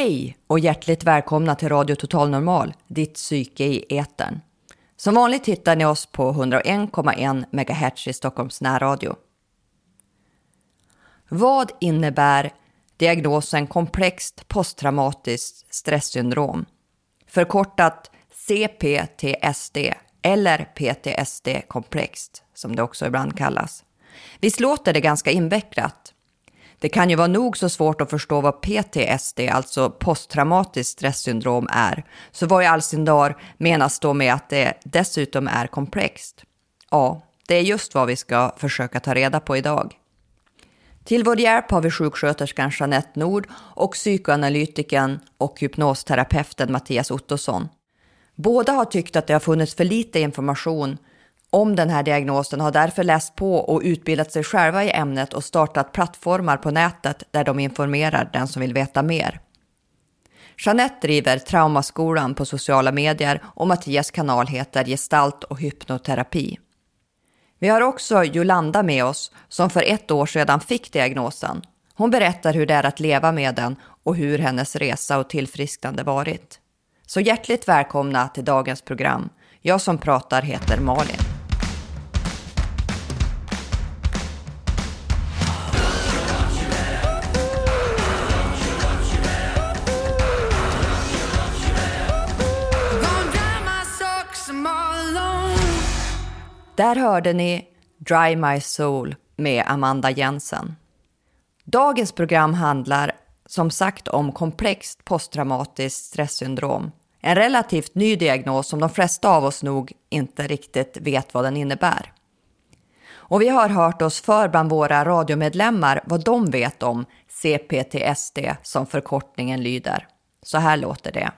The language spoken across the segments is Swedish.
Hej och hjärtligt välkomna till Radio Total Normal, ditt psyke i etern. Som vanligt hittar ni oss på 101,1 MHz i Stockholms närradio. Vad innebär diagnosen komplext posttraumatiskt stresssyndrom? Förkortat CPTSD eller PTSD komplext som det också ibland kallas. Visst låter det ganska invecklat? Det kan ju vara nog så svårt att förstå vad PTSD, alltså posttraumatiskt stresssyndrom, är. Så vad i all sin dar menas då med att det dessutom är komplext? Ja, det är just vad vi ska försöka ta reda på idag. Till vår hjälp har vi sjuksköterskan Jeanette Nord och psykoanalytikern och hypnosterapeuten Mattias Ottosson. Båda har tyckt att det har funnits för lite information om den här diagnosen har därför läst på och utbildat sig själva i ämnet och startat plattformar på nätet där de informerar den som vill veta mer. Jeanette driver Traumaskolan på sociala medier och Mattias kanal heter Gestalt och hypnoterapi. Vi har också Jolanda med oss som för ett år sedan fick diagnosen. Hon berättar hur det är att leva med den och hur hennes resa och tillfrisknande varit. Så hjärtligt välkomna till dagens program. Jag som pratar heter Malin. Där hörde ni Dry My Soul med Amanda Jensen. Dagens program handlar som sagt om komplext posttraumatiskt stresssyndrom. En relativt ny diagnos som de flesta av oss nog inte riktigt vet vad den innebär. Och vi har hört oss för bland våra radiomedlemmar vad de vet om CPTSD som förkortningen lyder. Så här låter det.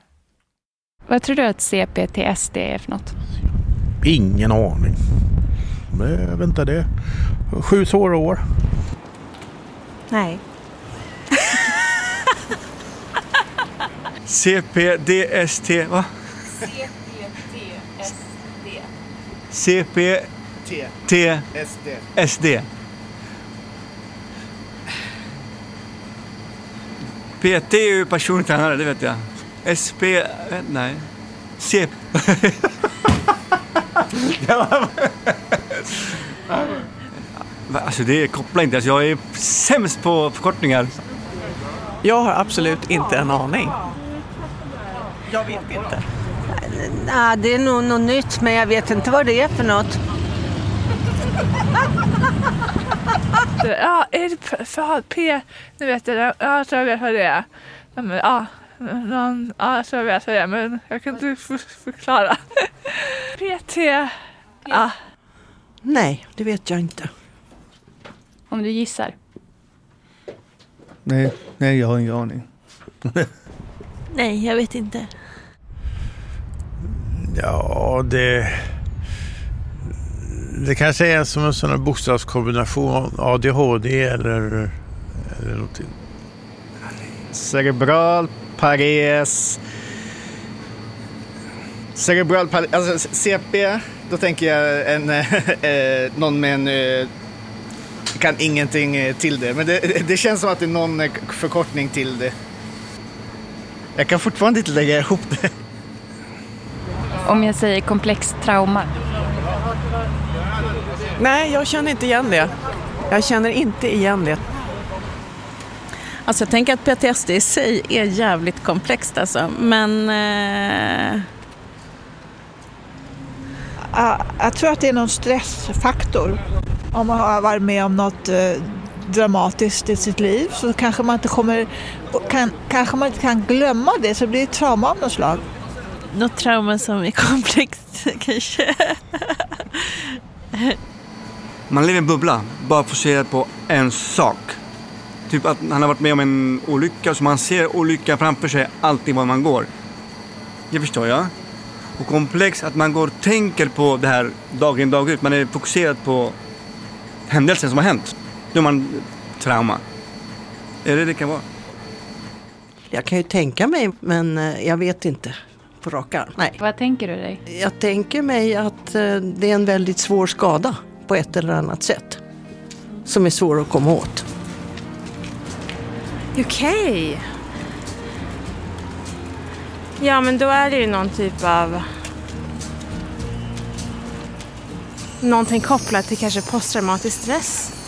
Vad tror du att CPTSD är för något? Ingen aning. Men, vänta det. Sju svåra år. Nej. CPDST, va? CP... T... SD. PT är ju personlig tränare, det vet jag. SP... Nej. CP... Alltså det kopplar inte. Alltså jag är sämst på förkortningar. Jag har absolut inte en aning. Jag vet inte. Nej, det är nog något nytt, men jag vet inte vad det är för något. Ja, är det P, för P, nu vet jag det. Ja, jag tror jag vet vad det är. Men, ja, någon, ja, jag tror jag vet vad det är, men jag kan inte förklara. PT, ja. Nej, det vet jag inte. Om du gissar. Nej, nej jag har ingen aning. Nej, jag vet inte. Ja, det... Det kanske är som en sån här bokstavskombination. ADHD eller, eller någonting. Cerebral pares. Cerebral pares. Alltså CP, då tänker jag en, eh, någon med en... Eh, kan ingenting eh, till det. Men det, det känns som att det är någon förkortning till det. Jag kan fortfarande inte lägga ihop det. Om jag säger komplext trauma. Nej, jag känner inte igen det. Jag känner inte igen det. Alltså jag tänker att PTSD i sig är jävligt komplext alltså. Men... Eh... Jag tror att det är någon stressfaktor. Om man har varit med om något eh, dramatiskt i sitt liv så kanske man inte kommer, kan, kanske man inte kan glömma det så det blir ett trauma av något slag. Något trauma som är komplext kanske. Man lever i en bubbla, bara fokuserad på en sak. Typ att han har varit med om en olycka så man ser olyckan framför sig alltid var man går. Det förstår jag. Och komplex att man går och tänker på det här dag in dag ut. Man är fokuserad på händelsen som har hänt. Då är man trauma. Är det det kan vara? Jag kan ju tänka mig, men eh, jag vet inte på rak arm. Nej. Vad tänker du dig? Jag tänker mig att eh, det är en väldigt svår skada på ett eller annat sätt. Som är svår att komma åt. Okej. Okay. Ja, men då är det ju någon typ av... Någonting kopplat till kanske posttraumatisk stress.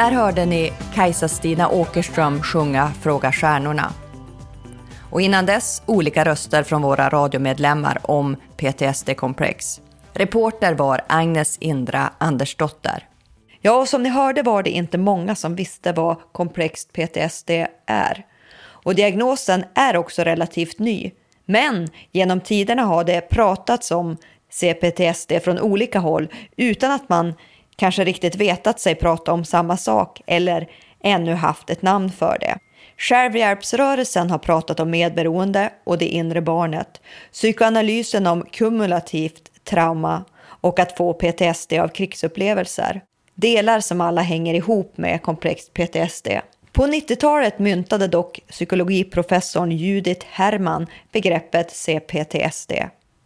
Där hörde ni Kajsa-Stina Åkerström sjunga Fråga stjärnorna. Och innan dess olika röster från våra radiomedlemmar om PTSD-komplex. Reporter var Agnes Indra Andersdotter. Ja, och som ni hörde var det inte många som visste vad komplext PTSD är. Och diagnosen är också relativt ny. Men genom tiderna har det pratats om CPTSD från olika håll utan att man kanske riktigt vetat sig prata om samma sak eller ännu haft ett namn för det. Självhjälpsrörelsen har pratat om medberoende och det inre barnet, psykoanalysen om kumulativt trauma och att få PTSD av krigsupplevelser. Delar som alla hänger ihop med komplext PTSD. På 90-talet myntade dock psykologiprofessorn Judith Herman begreppet CPTSD.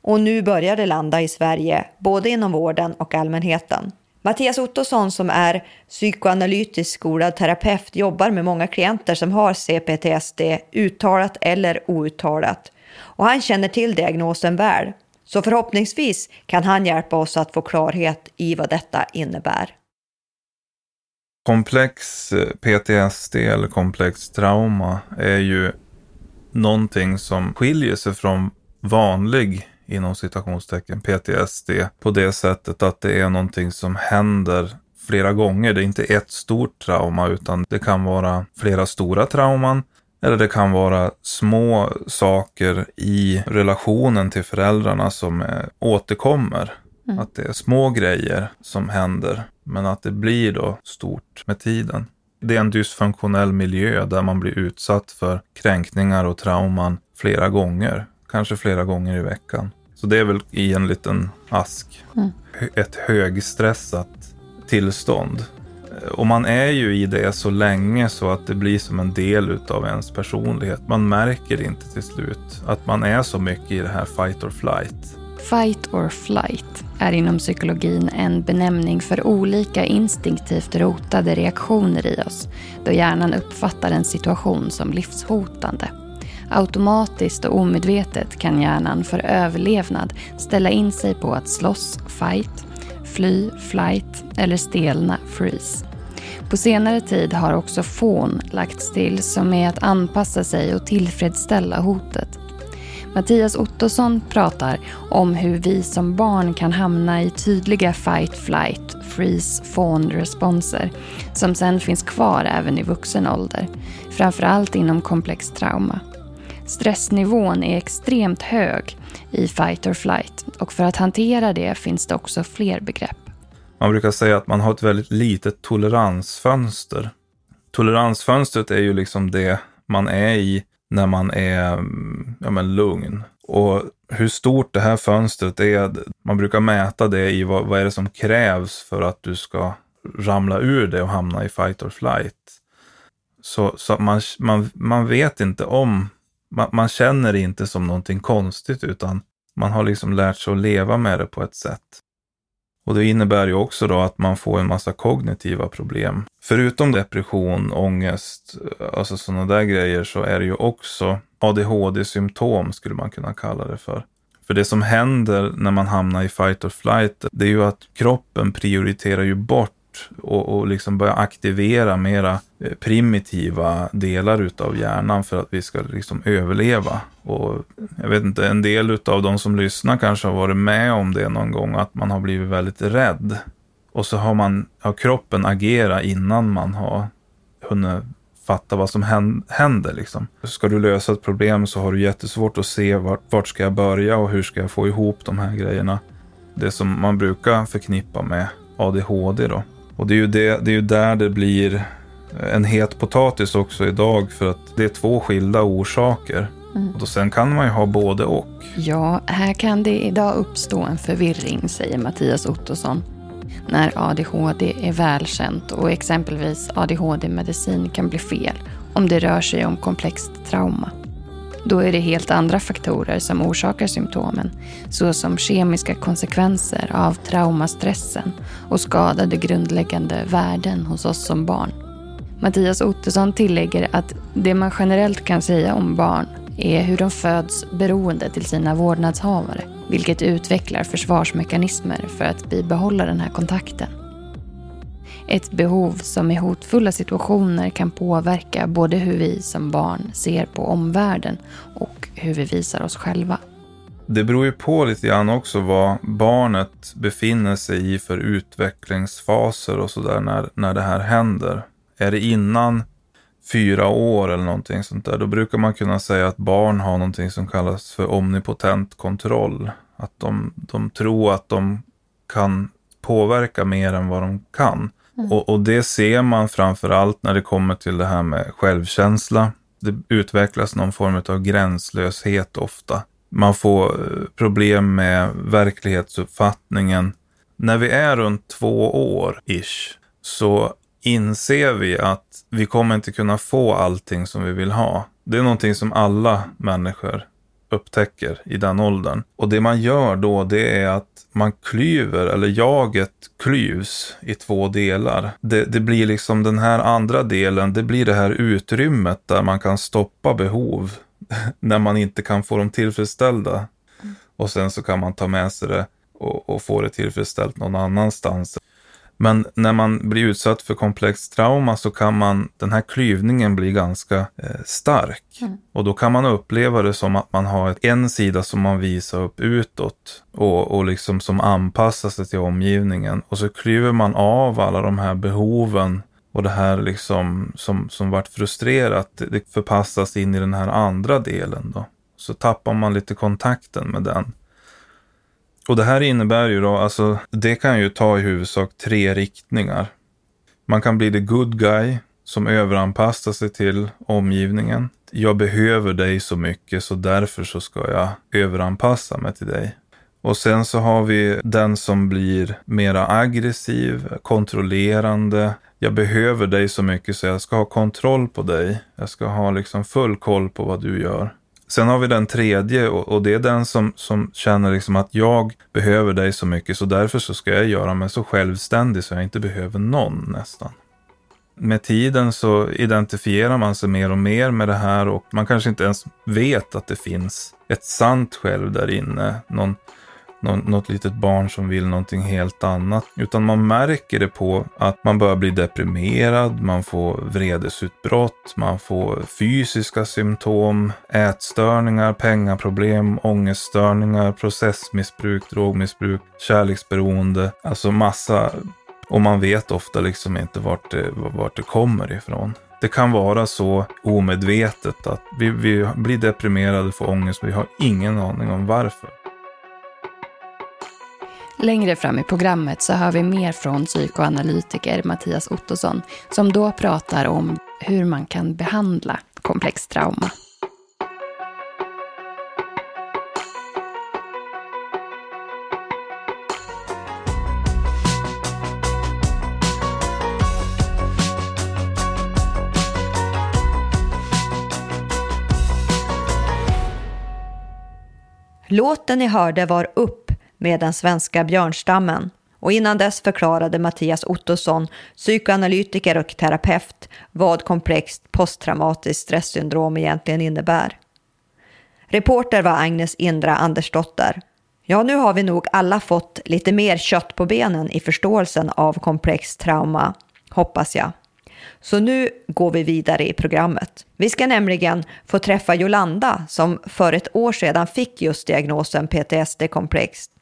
Och nu börjar det landa i Sverige, både inom vården och allmänheten. Mattias Ottosson som är psykoanalytisk skolad terapeut jobbar med många klienter som har CPTSD, uttalat eller outtalat. Och han känner till diagnosen väl. Så förhoppningsvis kan han hjälpa oss att få klarhet i vad detta innebär. Komplex eh, PTSD eller komplex trauma är ju någonting som skiljer sig från vanlig inom citationstecken PTSD på det sättet att det är någonting som händer flera gånger. Det är inte ett stort trauma utan det kan vara flera stora trauman eller det kan vara små saker i relationen till föräldrarna som återkommer. Mm. Att det är små grejer som händer men att det blir då stort med tiden. Det är en dysfunktionell miljö där man blir utsatt för kränkningar och trauman flera gånger kanske flera gånger i veckan. Så det är väl i en liten ask. Mm. Ett högstressat tillstånd. Och man är ju i det så länge så att det blir som en del av ens personlighet. Man märker inte till slut att man är så mycket i det här fight or flight. Fight or flight är inom psykologin en benämning för olika instinktivt rotade reaktioner i oss då hjärnan uppfattar en situation som livshotande. Automatiskt och omedvetet kan hjärnan för överlevnad ställa in sig på att slåss, fight, fly, flight eller stelna, freeze. På senare tid har också fån lagts till som är att anpassa sig och tillfredsställa hotet. Mattias Ottosson pratar om hur vi som barn kan hamna i tydliga fight, flight, freeze, fawn responser som sen finns kvar även i vuxen ålder. Framförallt inom komplext trauma. Stressnivån är extremt hög i fight or flight och för att hantera det finns det också fler begrepp. Man brukar säga att man har ett väldigt litet toleransfönster. Toleransfönstret är ju liksom det man är i när man är mm, ja, men lugn. Och hur stort det här fönstret är, man brukar mäta det i vad, vad är det som krävs för att du ska ramla ur det och hamna i fight or flight. Så, så man, man, man vet inte om man, man känner det inte som någonting konstigt utan man har liksom lärt sig att leva med det på ett sätt. Och det innebär ju också då att man får en massa kognitiva problem. Förutom depression, ångest, alltså sådana där grejer så är det ju också ADHD-symptom skulle man kunna kalla det för. För det som händer när man hamnar i fight or flight, det är ju att kroppen prioriterar ju bort bort och, och liksom börja aktivera mera eh, primitiva delar utav hjärnan för att vi ska liksom överleva. Och jag vet inte, en del utav de som lyssnar kanske har varit med om det någon gång, att man har blivit väldigt rädd. Och så har, man, har kroppen agerat innan man har hunnit fatta vad som händer. Liksom. Ska du lösa ett problem så har du jättesvårt att se vart, vart ska jag börja och hur ska jag få ihop de här grejerna. Det som man brukar förknippa med ADHD då. Och det är ju, det, det är ju där det blir en het potatis också idag för att det är två skilda orsaker. Mm. Och då sen kan man ju ha både och. Ja, här kan det idag uppstå en förvirring, säger Mattias Ottosson när ADHD är välkänt och exempelvis ADHD-medicin kan bli fel om det rör sig om komplext trauma. Då är det helt andra faktorer som orsakar symptomen, såsom kemiska konsekvenser av traumastressen och skadade grundläggande värden hos oss som barn. Mattias Ottosson tillägger att det man generellt kan säga om barn är hur de föds beroende till sina vårdnadshavare, vilket utvecklar försvarsmekanismer för att bibehålla den här kontakten. Ett behov som i hotfulla situationer kan påverka både hur vi som barn ser på omvärlden och hur vi visar oss själva. Det beror ju på lite grann också vad barnet befinner sig i för utvecklingsfaser och sådär när, när det här händer. Är det innan fyra år eller någonting sånt där, då brukar man kunna säga att barn har någonting som kallas för omnipotent kontroll. Att de, de tror att de kan påverka mer än vad de kan. Mm. Och, och, det ser man framför allt när det kommer till det här med självkänsla. Det utvecklas någon form av gränslöshet ofta. Man får eh, problem med verklighetsuppfattningen. När vi är runt två år ish så inser vi att vi kommer inte kunna få allting som vi vill ha. Det är någonting som alla människor upptäcker i den åldern. Och det man gör då det är att man klyver, eller jaget klyvs i två delar. Det, det, blir liksom den här andra delen, det blir det här utrymmet där man kan stoppa behov när man inte kan få dem tillfredsställda. Och sen så kan man ta med sig det och, och få det tillfredsställt någon annanstans. Men när man blir utsatt för komplext trauma så kan man, den här klyvningen bli ganska eh, stark. Mm. Och då kan man uppleva det som att man har en sida som man visar upp utåt och, och liksom som anpassar sig till omgivningen. Och så klyver man av alla de här behoven och det här liksom som, som vart frustrerat, det förpassas in i den här andra delen då. Så tappar man lite kontakten med den. Och det här innebär ju då, alltså det kan ju ta i huvudsak tre riktningar. Man kan bli the good guy som överanpassar sig till omgivningen. Jag behöver dig så mycket så därför så ska jag överanpassa mig till dig. Och sen så har vi den som blir mera aggressiv, kontrollerande. Jag behöver dig så mycket så jag ska ha kontroll på dig. Jag ska ha liksom full koll på vad du gör. Sen har vi den tredje och, och, det är den som, som känner liksom att jag behöver dig så mycket så därför så ska jag göra mig så självständig så jag inte behöver någon nästan. Med tiden så identifierar man sig mer och mer med det här och man kanske inte ens vet att det finns ett sant själv där inne. Någon något litet barn som vill någonting helt annat. Utan man märker det på att man börjar bli deprimerad, man får vredesutbrott, man får fysiska symptom, ätstörningar, pengaproblem, ångeststörningar, processmissbruk, drogmissbruk, kärleksberoende. Alltså massa och man vet ofta liksom inte vart det, vart det kommer ifrån. Det kan vara så omedvetet att vi, vi blir deprimerade, får ångest, men vi har ingen aning om varför. Längre fram i programmet så hör vi mer från psykoanalytiker Mattias Ottosson som då pratar om hur man kan behandla komplext trauma. Låten ni hörde var Upp med den svenska björnstammen. Och innan dess förklarade Mattias Ottosson, psykoanalytiker och terapeut, vad komplext posttraumatiskt stresssyndrom egentligen innebär. Reporter var Agnes Indra Andersdotter. Ja, nu har vi nog alla fått lite mer kött på benen i förståelsen av komplext trauma, hoppas jag. Så nu går vi vidare i programmet. Vi ska nämligen få träffa Jolanda som för ett år sedan fick just diagnosen PTSD-komplext.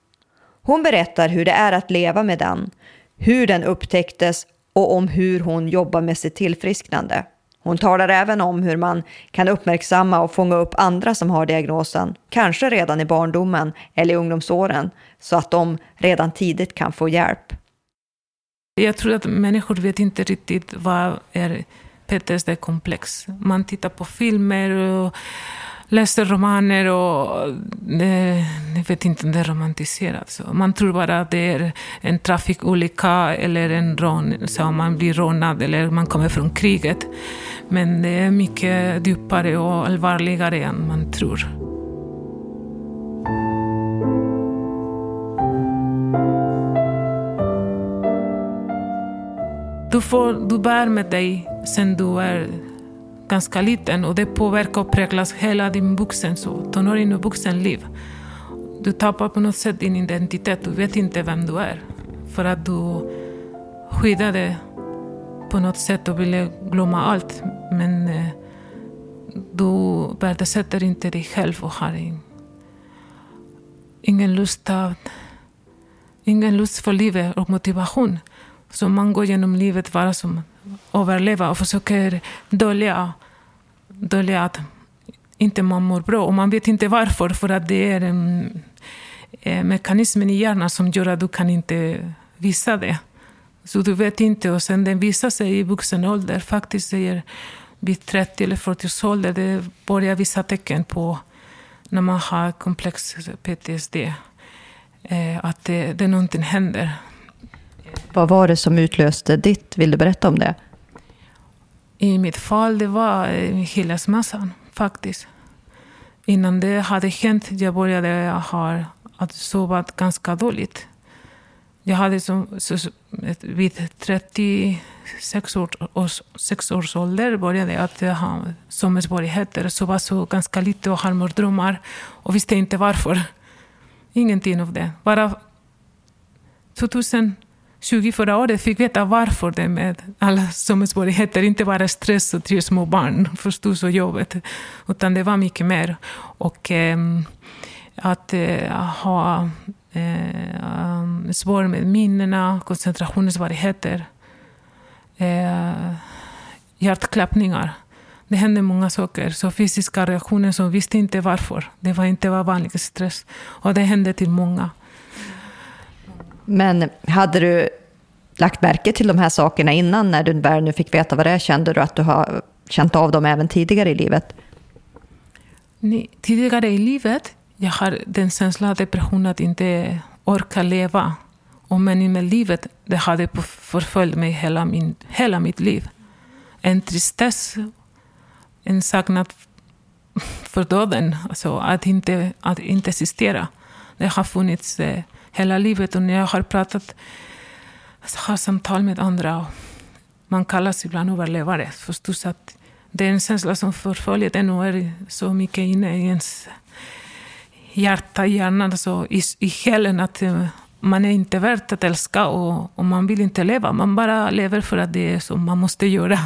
Hon berättar hur det är att leva med den, hur den upptäcktes och om hur hon jobbar med sitt tillfrisknande. Hon talar även om hur man kan uppmärksamma och fånga upp andra som har diagnosen, kanske redan i barndomen eller i ungdomsåren, så att de redan tidigt kan få hjälp. Jag tror att människor vet inte riktigt vad är PTSD-komplex. Man tittar på filmer och läser romaner och eh, jag vet inte om det är romantiserat. Så man tror bara att det är en trafikolycka eller en rån, så man blir rånad eller man kommer från kriget. Men det är mycket djupare och allvarligare än man tror. Du, får, du bär med dig sen du är ganska liten och det påverkar och präglas hela din vuxen, så tonåring och vuxenliv. Du tappar på något sätt din identitet, du vet inte vem du är. För att du skyddade på något sätt och ville glömma allt. Men eh, du värdesätter inte dig själv och har ingen lust, av, ingen lust för livet och motivation. Så man går genom livet bara som överleva och försöker dölja, dölja att inte man mår bra. Och man vet inte varför, för att det är en, en mekanismen i hjärnan som gör att du kan inte visa det. Så du vet inte. Och sen den visar sig i vuxen ålder. Faktiskt säger vid 30 eller 40 års ålder, det börjar visa tecken på när man har komplex PTSD. Eh, att det, det någonting händer. Vad var det som utlöste ditt? Vill du berätta om det? I mitt fall det var eh, skilsmässan faktiskt. Innan det hade hänt jag började ha att sova ganska dåligt. Jag hade som, så, vid 36 års, 6 års ålder började jag att ha sömnsvårigheter. Sova så ganska lite och ha mardrömmar och visste inte varför. Ingenting av det. Bara 2000 20 förra året fick veta varför det med alla sömnsvårigheter, inte bara stress och tre små barn förstås och jobbet, utan det var mycket mer. Och eh, att eh, ha eh, svårt med minnena, koncentrationssvårigheter, eh, hjärtklappningar. Det hände många saker. Så fysiska reaktioner som visste inte varför. Det var inte var vanlig stress. Och det hände till många. Men hade du lagt märke till de här sakerna innan, när du väl nu fick veta vad det är? Kände du att du har känt av dem även tidigare i livet? Nej, tidigare i livet jag har den känslan av depression att inte orka leva. Och meningen med livet, det hade förföljt mig hela, min, hela mitt liv. En tristess, en saknad för döden, alltså att inte, att inte existera. Det har funnits eh, hela livet och när jag har pratat, har samtal med andra, man kallas ibland överlevare, förstås att det är en känsla som förföljer den och är så mycket inne i ens hjärta, hjärnan, alltså i, i själen att eh, man är inte värd att älska och, och, man vill inte leva. Man bara lever för att det är så man måste göra.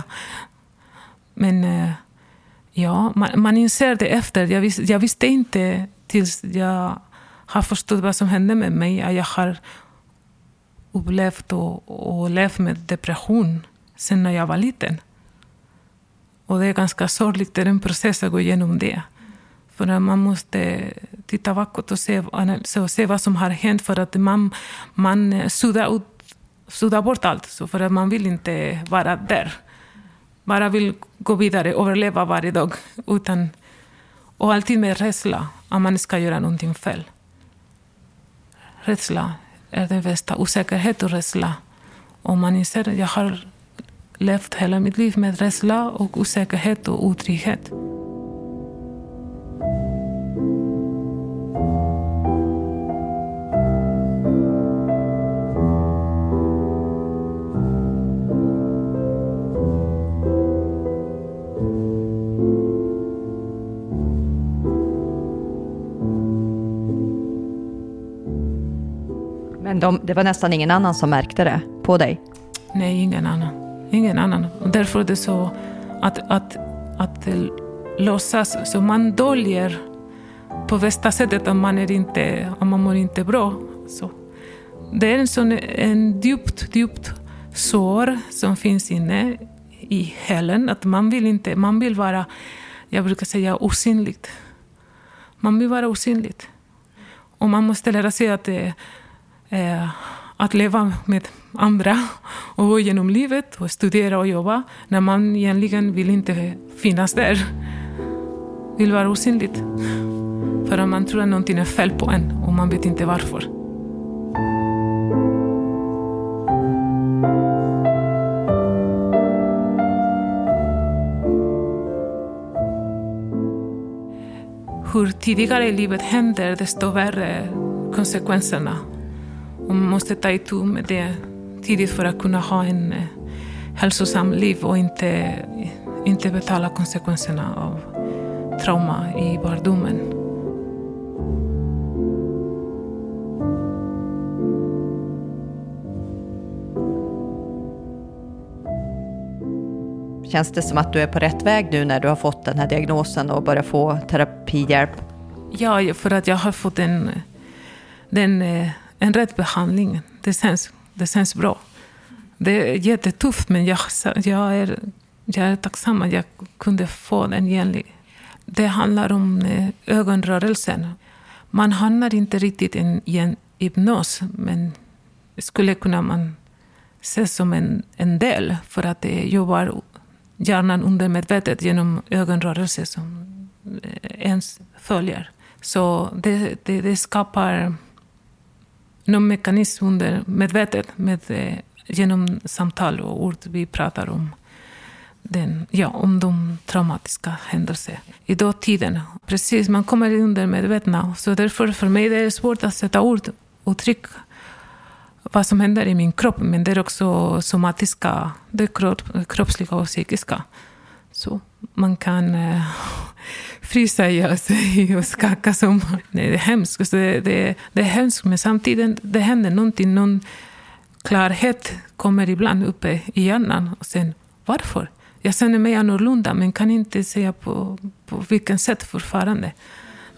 Men eh, ja, man, man inser det efter. Jag, vis, jag visste inte tills jag har förstått vad som hände med mig. Att Jag har upplevt och, och levt med depression sen när jag var liten. Och det är ganska sorgligt, det är en process att gå igenom det. För att man måste titta bakåt och se, och se vad som har hänt för att man, man suddar, ut, suddar bort allt. Så för att man vill inte vara där. Bara vill gå vidare, överleva varje dag. Utan, och alltid med rädsla att man ska göra någonting fel. Rädsla är det värsta. Osäkerhet och rädsla. Om man inser att jag har levt hela mitt liv med rädsla och osäkerhet och otrygghet. De, det var nästan ingen annan som märkte det på dig? Nej, ingen annan. Ingen annan. Och därför är det så att, att, att låtsas, så man döljer på bästa sättet om man, är inte, om man mår inte bra. Så. Det är en, sån, en djupt, djupt sår som finns inne i hälen. Att man vill, inte, man vill vara, jag brukar säga osynligt. Man vill vara osynligt. Och man måste lära sig att, eh, eh, att leva med andra och gå genom livet och studera och jobba när man egentligen vill inte finnas där. Vill vara osynligt. För att man tror att någonting är fel på en och man vet inte varför. hur tidigare i livet händer, desto värre konsekvenserna. Och måste ta itu med det tidigt för att kunna ha en eh, hälsosam liv och inte, inte betala konsekvenserna av trauma i barndomen. Känns det som att du är på rätt väg nu när du har fått den här diagnosen och börjar få terapihjälp? Ja, för att jag har fått en, den, eh, en rätt behandling. Det känns, det känns bra. Det är jättetufft, men jag, jag, är, jag är tacksam att jag kunde få den genlig. Det handlar om eh, ögonrörelsen. Man hamnar inte riktigt i en hypnos, men skulle kunna man se som en, en del, för att det jobbar hjärnan undermedvetet genom ögonrörelser som eh, ens följer. Så det, det, det skapar någon mekanism undermedvetet med, eh, genom samtal och ord vi pratar om. Den, ja, om de traumatiska händelserna i dåtiden. Precis, man kommer under medvetna. Så därför för mig det är svårt att sätta ord och tryck vad som händer i min kropp, men det är också somatiska, det är kropp, kroppsliga och psykiska. Så man kan eh, frysa ihjäl sig och skaka som... Nej, det är hemskt. Så det, det, det är hemskt, men samtidigt det händer någonting. Någon klarhet kommer ibland uppe i hjärnan. Och sen, varför? Jag känner mig annorlunda, men kan inte säga på, på vilket sätt fortfarande.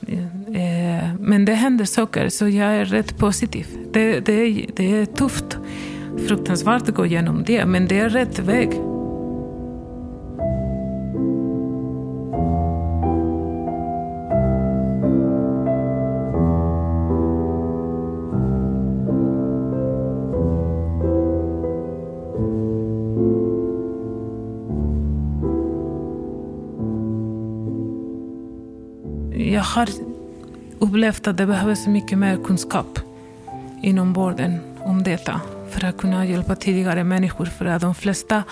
Eh, men det händer saker, så jag är rätt positiv. Det, det, det är tufft, fruktansvärt att gå igenom det, men det är rätt väg. Jag har upplevt att det behövs mycket mer kunskap inom vården om detta för att kunna hjälpa tidigare människor. För att de flesta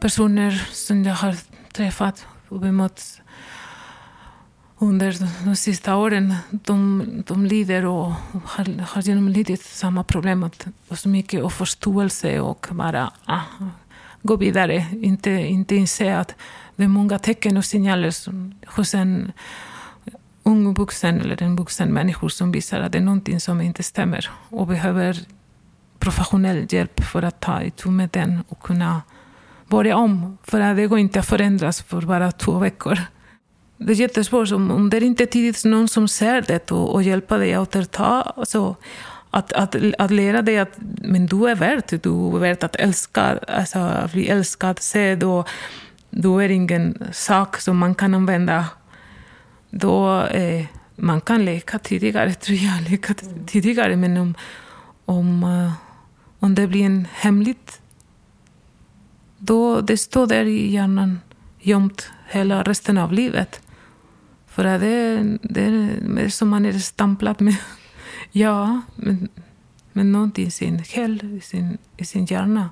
personer som jag har träffat och bemött under de sista åren, de, de lider och har, har genomlidit samma problem. Att, och så mycket och förståelse och bara ah, gå vidare. Inte, inte inse att det är många tecken och signaler hos en ung vuxen eller en vuxen människa som visar att det är någonting som inte stämmer och behöver professionell hjälp för att ta itu med den och kunna börja om. För det går inte att förändras för bara två veckor. Det är jättesvårt. Om det är inte tidigt någon som ser det och, och hjälper dig att återta. så att, att, att lära dig att men du är värd, du är värd att älska, alltså, att bli älskad, sedd och du är ingen sak som man kan använda då eh, man kan leka tidigare, tror jag, leka tidigare, men om, om, eh, om det blir en hemligt, då det står där i hjärnan gömt hela resten av livet. För att det, det är som man är stämplad med, ja, men, men någonting i sin själ, i sin, i sin hjärna.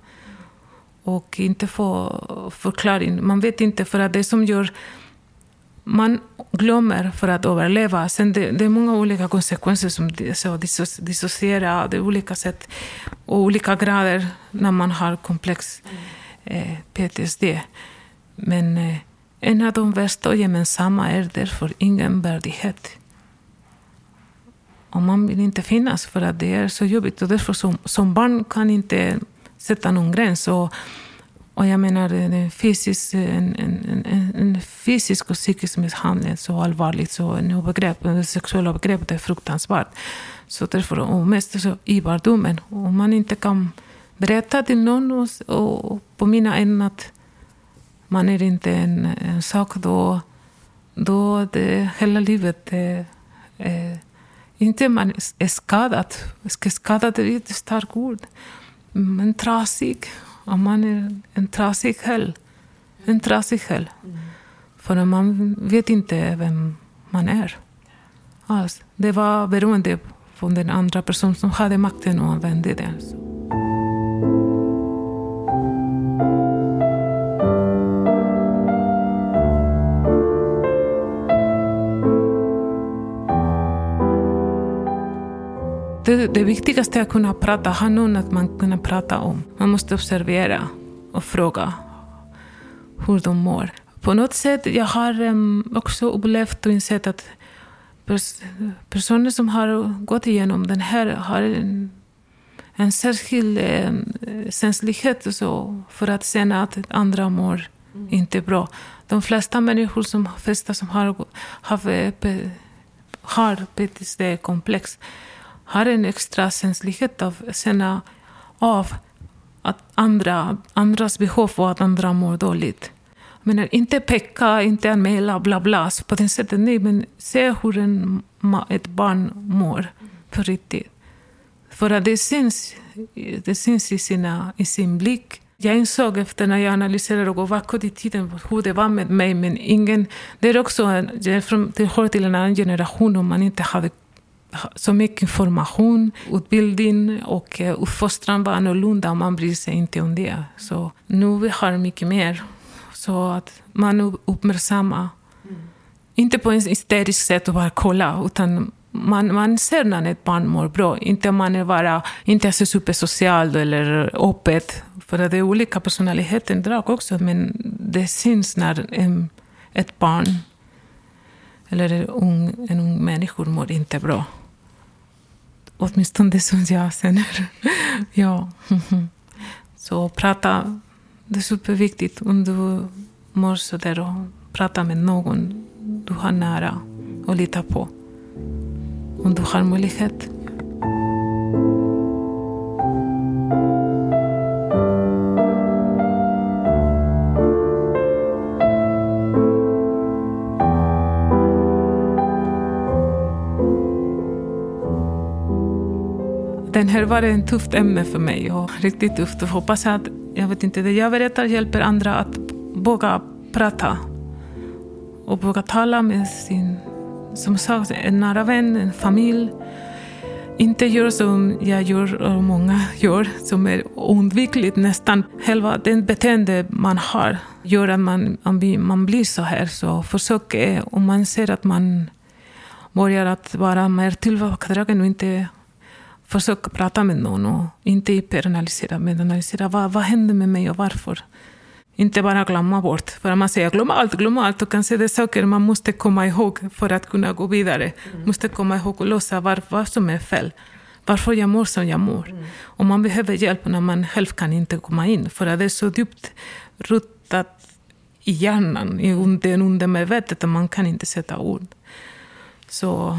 Och inte få förklaring. Man vet inte, för att det som gör man glömmer för att överleva. Sen det, det är många olika konsekvenser som så, dissociera, det är olika sätt och olika grader när man har komplex mm Eh, PTSD. Men eh, en av de värsta och gemensamma är därför ingen värdighet. och man vill inte finnas för att det är så jobbigt. Och därför som, som barn kan inte sätta någon gräns. Och, och jag menar, en fysisk, en, en, en, en fysisk och psykisk misshandel är så allvarligt så en övergrepp, en sexuella övergrepp är fruktansvärt. Så därför, och mest så i barndomen, om man inte kan berätta till någon och, och påminna en att man är inte en, en sak, då, då det hela livet det, är inte man är skadad. Skadad är ett starkt ord. Men trasig. Om man är en trasig själ. En trasig själ. Mm. För man vet inte vem man är. Alls. Det var beroende på den andra personen som hade makten och använde den. Det, det viktigaste är att kunna prata, ha någon att man kan prata om. Man måste observera och fråga hur de mår. På något sätt, jag har um, också upplevt och insett att pers personer som har gått igenom den här har en, en särskild um, känslighet så för att känna att andra mår mm. inte bra. De flesta människor som, flesta som har, har, har PTSD-komplex har en extra känslighet av att känna av att andra, andras behov och att andra mår dåligt. Men inte peka, inte anmäla, bla bla. på det sättet, nej, men se hur en, ett barn mår på riktigt. För att det syns, det syns i, sina, i sin blick. Jag insåg efter när jag analyserade och bakåt i tiden hur det var med mig, men ingen... Det är också det hör till en annan generation om man inte hade så mycket information, utbildning och eh, uppfostran var annorlunda och man bryr sig inte om det. Så nu vi har mycket mer. Så att man uppmärksammar. Mm. Inte på ett hysteriskt sätt och bara kolla, utan man, man ser när ett barn mår bra. Inte man är bara, inte är så supersocial eller öppet. För det är olika personlighetsdrag också, men det syns när en, ett barn eller en ung, en ung människa mår inte bra. Åtminstone det som jag känner. ja. Så prata, det är superviktigt om du mår sådär och prata med någon du har nära och lita på. Om du har möjlighet. Den här var ett tufft ämne för mig och riktigt tufft. Och hoppas att, jag vet inte, det jag berättar hjälper andra att våga prata. Och våga tala med sin, som sagt, en nära vän, en familj. Inte gör som jag gör och många gör, som är oundvikligt nästan. Själva det beteende man har gör att man, man blir så här. Så försök, om man ser att man börjar att vara mer tillbakadragen och inte försöka prata med någon och inte hyperanalysera, men analysera vad, vad hände med mig och varför. Inte bara glömma bort. För man säger glöm allt, glöm allt. Och kanske det är saker man måste komma ihåg för att kunna gå vidare. Mm. Måste komma ihåg och lösa var, vad som är fel. Varför jag mår som jag mår. Mm. Och man behöver hjälp när man själv kan inte komma in. För att det är så djupt rotat i hjärnan, i under, undermedvetet, att man kan inte sätta ord. Så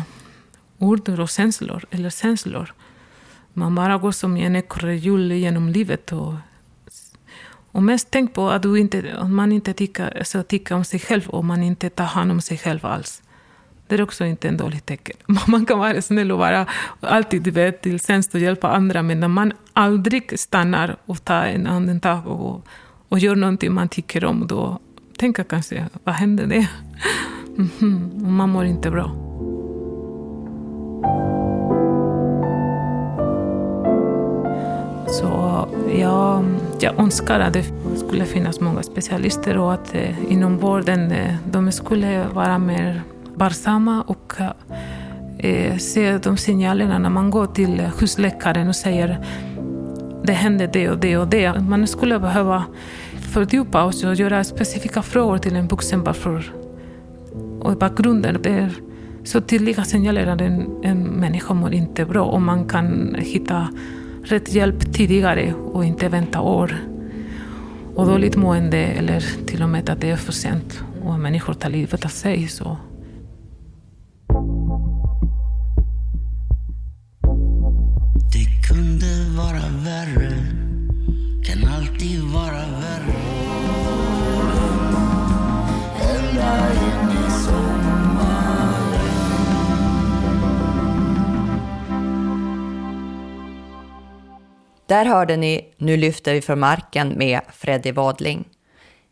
ord och känslor, eller känslor, man bara går som en ekorrhjul genom livet. Och, och mest tänk på att du inte, att man inte tycker, så tycker om sig själv och man inte tar hand om sig själv alls. Det är också inte en dålig tecken. Man kan vara snäll och vara alltid vet, till tjänst och hjälpa andra, men när man aldrig stannar och tar en andetag och, och gör någonting man tycker om, då tänker kanske, vad hände det? Mm -hmm. Man mår inte bra. Jag, jag önskar att det skulle finnas många specialister och att eh, inom vården eh, de skulle vara mer varsamma och eh, se de signalerna när man går till husläkaren och säger det händer det och det och det. Man skulle behöva fördjupa sig och göra specifika frågor till en vuxen varför och bakgrunden. Det är Så tydliga signaler att en, en människa mår inte bra och man kan hitta rätt hjälp tidigare och inte vänta år. Och dåligt mående eller till och med att det är för sent och människor tar livet av sig. Så. Det kunde Där hörde ni Nu lyfter vi från marken med Freddy Wadling.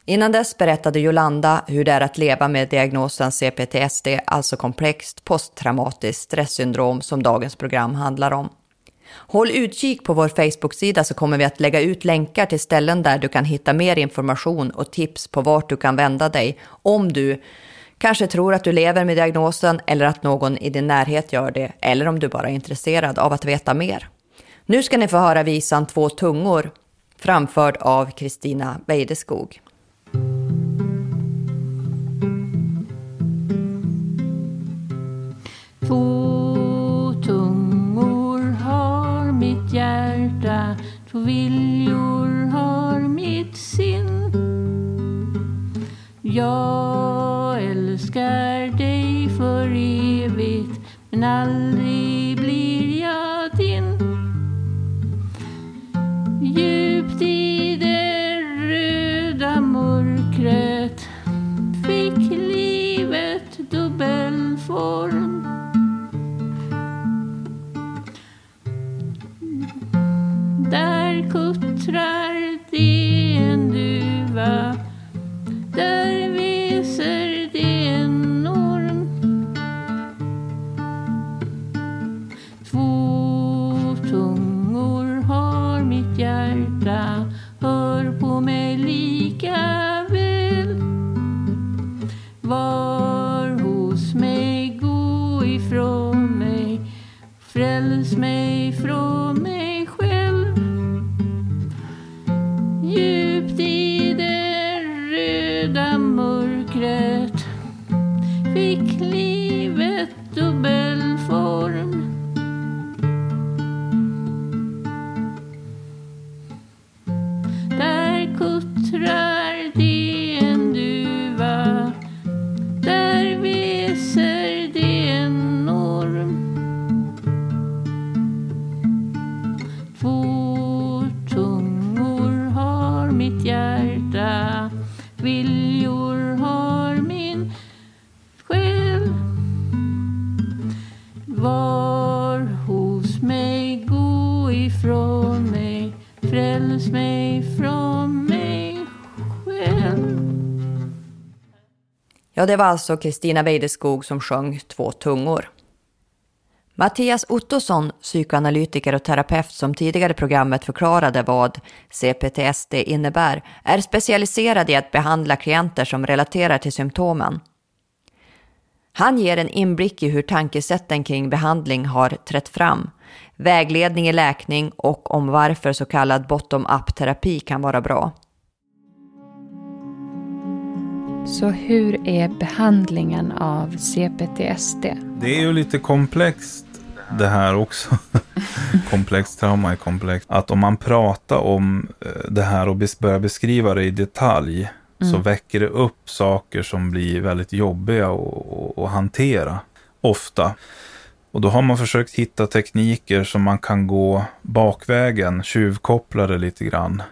Innan dess berättade Jolanda hur det är att leva med diagnosen CPTSD, alltså komplext posttraumatiskt stresssyndrom som dagens program handlar om. Håll utkik på vår Facebook-sida så kommer vi att lägga ut länkar till ställen där du kan hitta mer information och tips på vart du kan vända dig om du kanske tror att du lever med diagnosen eller att någon i din närhet gör det eller om du bara är intresserad av att veta mer. Nu ska ni få höra visan Två tungor framförd av Kristina Weideskog. Ja, det var alltså Kristina Weideskog som sjöng Två tungor. Mattias Ottosson, psykoanalytiker och terapeut som tidigare i programmet förklarade vad CPTSD innebär, är specialiserad i att behandla klienter som relaterar till symptomen. Han ger en inblick i hur tankesätten kring behandling har trätt fram, vägledning i läkning och om varför så kallad bottom-up-terapi kan vara bra. Så hur är behandlingen av CPTSD? Det är ju lite komplext det här också. komplext trauma är komplext. Att om man pratar om eh, det här och börjar beskriva det i detalj så Mm. väcker det upp saker som blir väldigt jobbiga att hantera. Ofta. Och då har man försökt hitta tekniker som man kan gå bakvägen, tjuvkoppla det lite grann.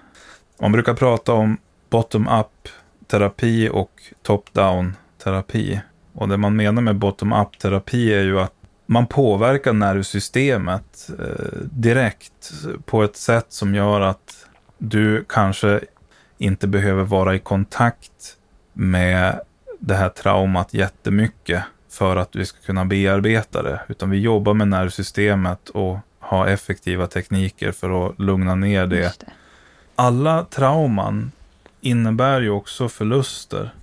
Man brukar prata om bottom-up terapi och top-down terapi. Och det man menar med bottom-up terapi är ju att man påverkar nervsystemet eh, direkt på ett sätt som gör att du kanske inte behöver vara i kontakt med det här traumat jättemycket för att du ska kunna bearbeta det. Utan vi jobbar med nervsystemet och har effektiva tekniker för att lugna ner det. Alla trauman innebär ju också förluster.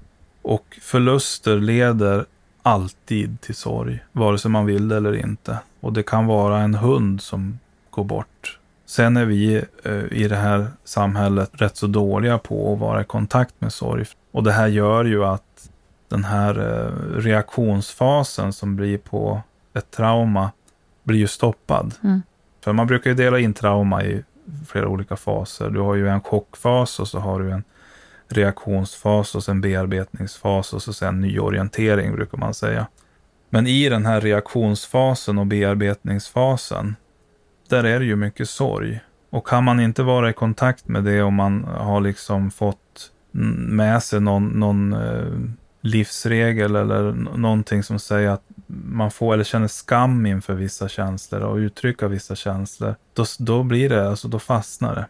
Och förluster leder alltid till sorg, vare sig man vill det eller inte. Och det kan vara en hund som går bort. Sen är vi eh, i det här samhället rätt så dåliga på att vara i kontakt med sorg. Och det här gör ju att den här eh, reaktionsfasen som blir på ett trauma blir ju stoppad. Mm. För man brukar ju dela in trauma i flera olika faser. Du har ju en chockfas och så har du en reaktionsfas och sen bearbetningsfas och så sen nyorientering brukar man säga. Men i den här reaktionsfasen och bearbetningsfasen, där är det ju mycket sorg. Och kan man inte vara i kontakt med det och man har liksom fått med sig någon, någon eh, livsregel eller någonting som säger att man får eller känner skam inför vissa känslor och uttrycka vissa känslor, då, då blir det, alltså då fastnar det.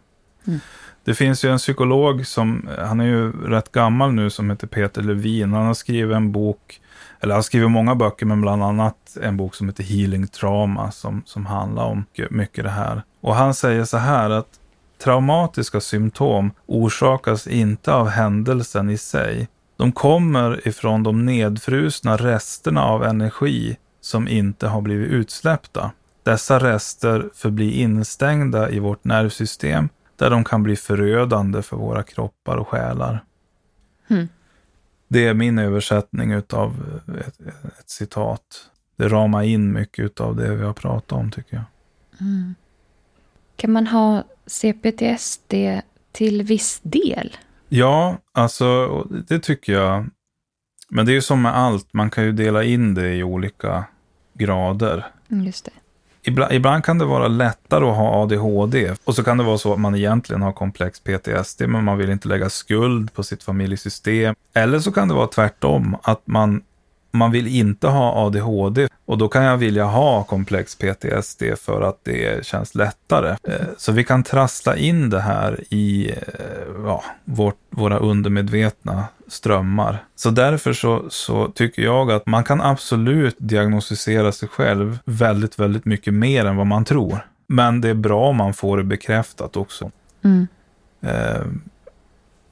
Mm. Det finns ju en psykolog som, han är ju rätt gammal nu, som heter Peter Levin. Han har skrivit en bok, eller han har skrivit många böcker, men bland annat en bok som heter Healing Trauma, som, som handlar om mycket- mycket det här. Och han säger så här att traumatiska symptom orsakas inte av händelsen i sig. De kommer ifrån de nedfrusna resterna av energi som inte har blivit utsläppta. Dessa rester förblir instängda i vårt nervsystem där de kan bli förödande för våra kroppar och själar. Mm. Det är min översättning av ett, ett citat. Det ramar in mycket av det vi har pratat om tycker jag. Mm. Kan man ha CPTSD till viss del? Ja, alltså det tycker jag. Men det är ju som med allt, man kan ju dela in det i olika grader. Mm, Just det. Ibland, ibland kan det vara lättare att ha ADHD och så kan det vara så att man egentligen har komplex PTSD men man vill inte lägga skuld på sitt familjesystem. Eller så kan det vara tvärtom, att man, man vill inte ha ADHD och då kan jag vilja ha komplex PTSD för att det känns lättare. Eh, Så vi kan trassla in det här i eh, ja, vårt, våra undermedvetna strömmar. Så därför så, så tycker jag att man kan absolut diagnostisera sig själv väldigt, väldigt mycket mer än vad man tror. Men det är bra om man får det bekräftat också. Mm. Eh,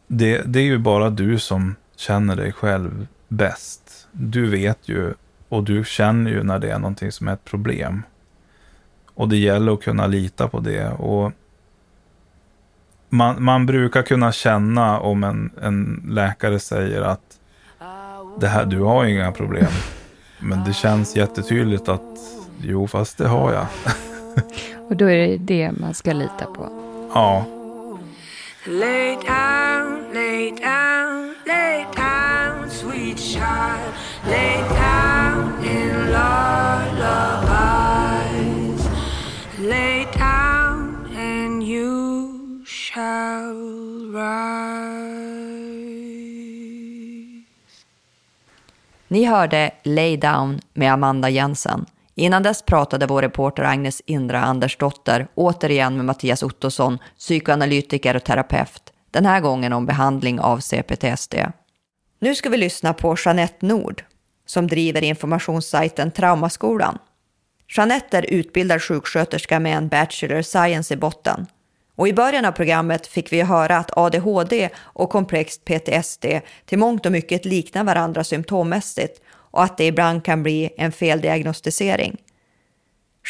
det, det är ju bara du som känner dig själv bäst. Du vet ju och du känner ju när det är någonting som är ett problem. Och det gäller att kunna lita på det. Och man, man brukar kunna känna om en, en läkare säger att det här, du har inga problem. Men det känns jättetydligt att jo, fast det har jag. Och då är det det man ska lita på. ja. Lay down, lay down, lay down, sweet child. Ni hörde Lay Down med Amanda Jensen. Innan dess pratade vår reporter Agnes Indra Andersdotter återigen med Mattias Ottosson, psykoanalytiker och terapeut. Den här gången om behandling av CPTSD. Nu ska vi lyssna på Jeanette Nord som driver informationssajten Traumaskolan. Jeanette är utbildad sjuksköterska med en Bachelor Science i botten. Och i början av programmet fick vi höra att ADHD och komplext PTSD till mångt och mycket liknar varandra symptommässigt och att det ibland kan bli en feldiagnostisering.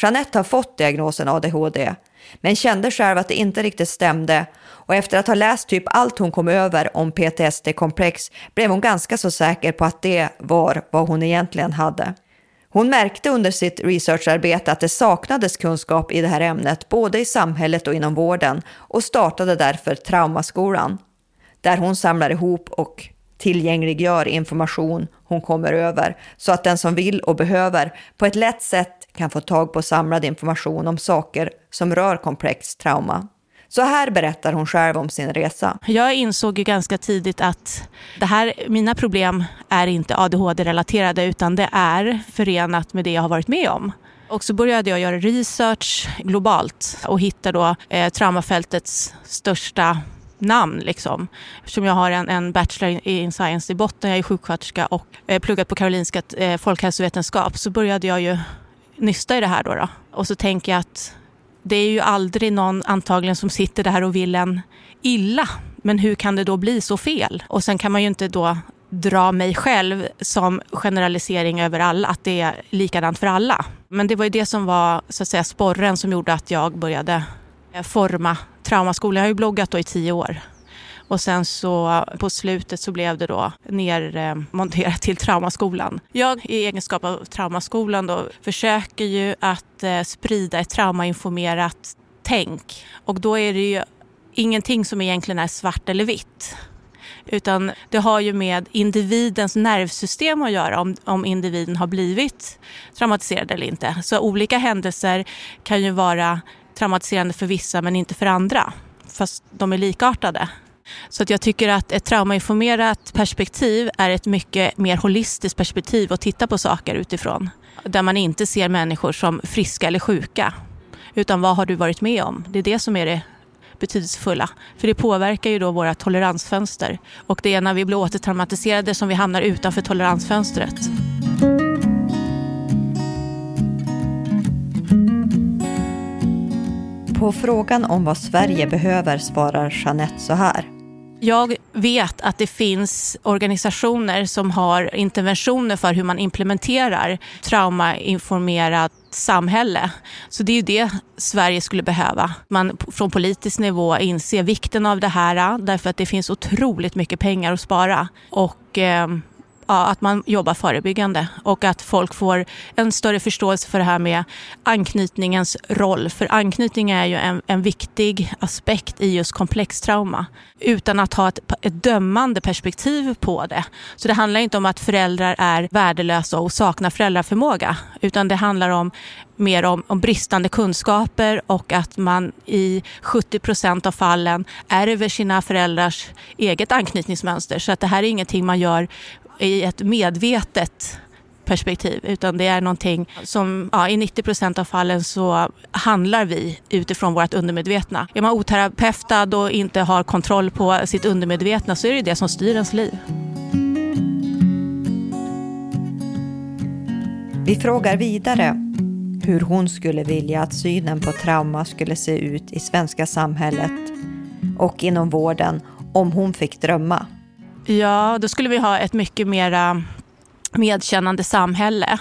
Jeanette har fått diagnosen ADHD, men kände själv att det inte riktigt stämde och efter att ha läst typ allt hon kom över om PTSD-komplex blev hon ganska så säker på att det var vad hon egentligen hade. Hon märkte under sitt researcharbete att det saknades kunskap i det här ämnet både i samhället och inom vården och startade därför Traumaskolan där hon samlar ihop och tillgängliggör information hon kommer över så att den som vill och behöver på ett lätt sätt kan få tag på samlad information om saker som rör komplext trauma. Så här berättar hon själv om sin resa. Jag insåg ju ganska tidigt att det här, mina problem är inte ADHD-relaterade utan det är förenat med det jag har varit med om. Och så började jag göra research globalt och hitta då eh, traumafältets största namn. Liksom. Eftersom jag har en, en bachelor in science i botten, jag är sjuksköterska och eh, pluggat på Karolinska eh, folkhälsovetenskap så började jag ju nysta i det här. Då, då. Och så tänker jag att det är ju aldrig någon antagligen som sitter där och vill en illa. Men hur kan det då bli så fel? Och sen kan man ju inte då dra mig själv som generalisering över alla, att det är likadant för alla. Men det var ju det som var så att säga sporren som gjorde att jag började Eh, forma traumaskolan. Jag har ju bloggat då i tio år. Och sen så på slutet så blev det då nermonterat eh, till traumaskolan. Jag i egenskap av traumaskolan då försöker ju att eh, sprida ett traumainformerat tänk. Och då är det ju ingenting som egentligen är svart eller vitt. Utan det har ju med individens nervsystem att göra om, om individen har blivit traumatiserad eller inte. Så olika händelser kan ju vara traumatiserande för vissa men inte för andra. Fast de är likartade. Så att jag tycker att ett traumainformerat perspektiv är ett mycket mer holistiskt perspektiv att titta på saker utifrån. Där man inte ser människor som friska eller sjuka. Utan vad har du varit med om? Det är det som är det betydelsefulla. För det påverkar ju då våra toleransfönster. Och det är när vi blir återtraumatiserade som vi hamnar utanför toleransfönstret. På frågan om vad Sverige behöver svarar Jeanette så här. Jag vet att det finns organisationer som har interventioner för hur man implementerar traumainformerat samhälle. Så det är ju det Sverige skulle behöva. Man från politisk nivå inser vikten av det här därför att det finns otroligt mycket pengar att spara. Och eh, ja, att man jobbar förebyggande och att folk får en större förståelse för det här med anknytningens roll. För anknytning är ju en, en viktig aspekt i just komplextrauma utan att ha ett, ett dömande perspektiv på det. Så det handlar inte om att föräldrar är värdelösa och saknar föräldraförmåga utan det handlar om mer om, om bristande kunskaper och att man i 70 procent av fallen ärver sina föräldrars eget anknytningsmönster. Så att det här är ingenting man gör i ett medvetet perspektiv utan det är någonting som ja, i 90 procent av fallen så handlar vi utifrån vårt undermedvetna. Är man oterapeutad och inte har kontroll på sitt undermedvetna så är det det som styr ens liv. Vi frågar vidare hur hon skulle vilja att synen på trauma skulle se ut i svenska samhället och inom vården om hon fick drömma. Ja, då skulle vi ha ett mycket mera medkännande samhälle.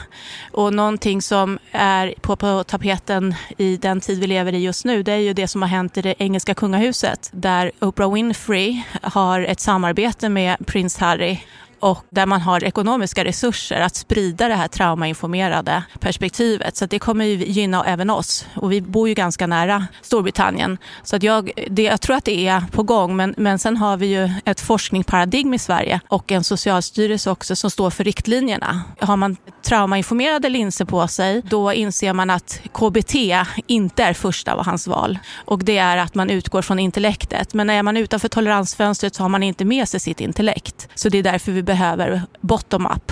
Och någonting som är på, på tapeten i den tid vi lever i just nu, det är ju det som har hänt i det engelska kungahuset, där Oprah Winfrey har ett samarbete med prins Harry och där man har ekonomiska resurser att sprida det här traumainformerade perspektivet. Så det kommer ju gynna även oss. Och vi bor ju ganska nära Storbritannien. Så att jag, det, jag tror att det är på gång. Men, men sen har vi ju ett forskningsparadigm i Sverige och en socialstyrelse också som står för riktlinjerna. Har man traumainformerade linser på sig, då inser man att KBT inte är första av hans val. Och det är att man utgår från intellektet. Men är man utanför toleransfönstret så har man inte med sig sitt intellekt. Så det är därför vi behöver bottom-up.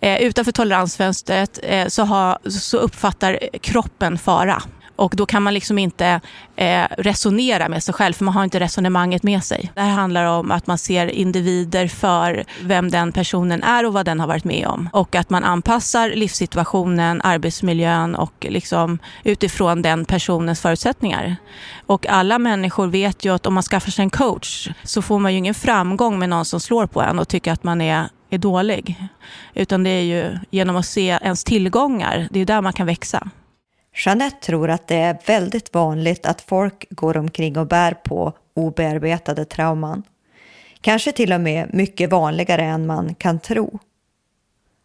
Eh, utanför toleransfönstret eh, så, ha, så uppfattar kroppen fara. Och då kan man liksom inte eh, resonera med sig själv, för man har inte resonemanget med sig. Det här handlar om att man ser individer för vem den personen är och vad den har varit med om. Och att man anpassar livssituationen, arbetsmiljön och liksom utifrån den personens förutsättningar. Och alla människor vet ju att om man skaffar sig en coach så får man ju ingen framgång med någon som slår på en och tycker att man är är dålig. Utan det är ju genom att se ens tillgångar, det är där man kan växa. Jeanette tror att det är väldigt vanligt att folk går omkring och bär på obearbetade trauman. Kanske till och med mycket vanligare än man kan tro.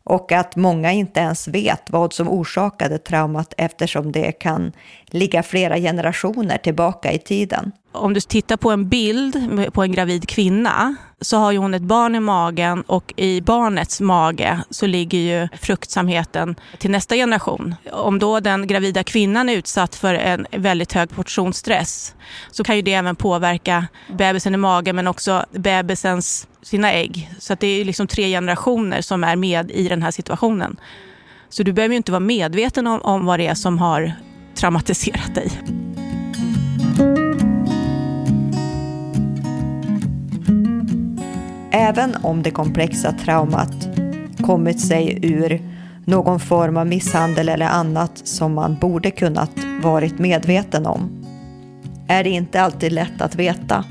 Och att många inte ens vet vad som orsakade traumat eftersom det kan ligga flera generationer tillbaka i tiden om du tittar på en bild på en gravid kvinna så har ju hon ett barn i magen och i barnets mage så ligger ju fruktsamheten till nästa generation. Om då den gravida kvinnan är utsatt för en väldigt hög portion stress så kan ju det även påverka bebisen i magen men också bebisens sina ägg. Så att det är liksom tre generationer som är med i den här situationen. Så du behöver ju inte vara medveten om, om vad det är som har traumatiserat dig. Även om det komplexa traumat kommit sig ur någon form av misshandel eller annat som man borde kunnat varit medveten om, är det inte alltid lätt att veta.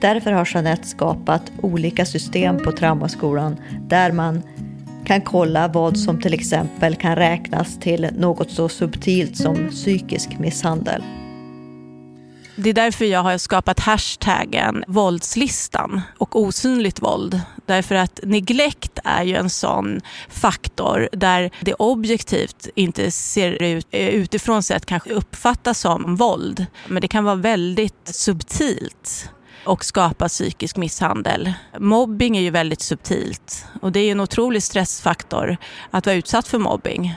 Därför har Jeanette skapat olika system på Traumaskolan där man kan kolla vad som till exempel kan räknas till något så subtilt som psykisk misshandel. Det är därför jag har skapat hashtaggen våldslistan och osynligt våld. Därför att neglekt är ju en sån faktor där det objektivt inte ser ut utifrån sett kanske uppfattas som våld. Men det kan vara väldigt subtilt och skapa psykisk misshandel. Mobbing är ju väldigt subtilt och det är en otrolig stressfaktor att vara utsatt för mobbing.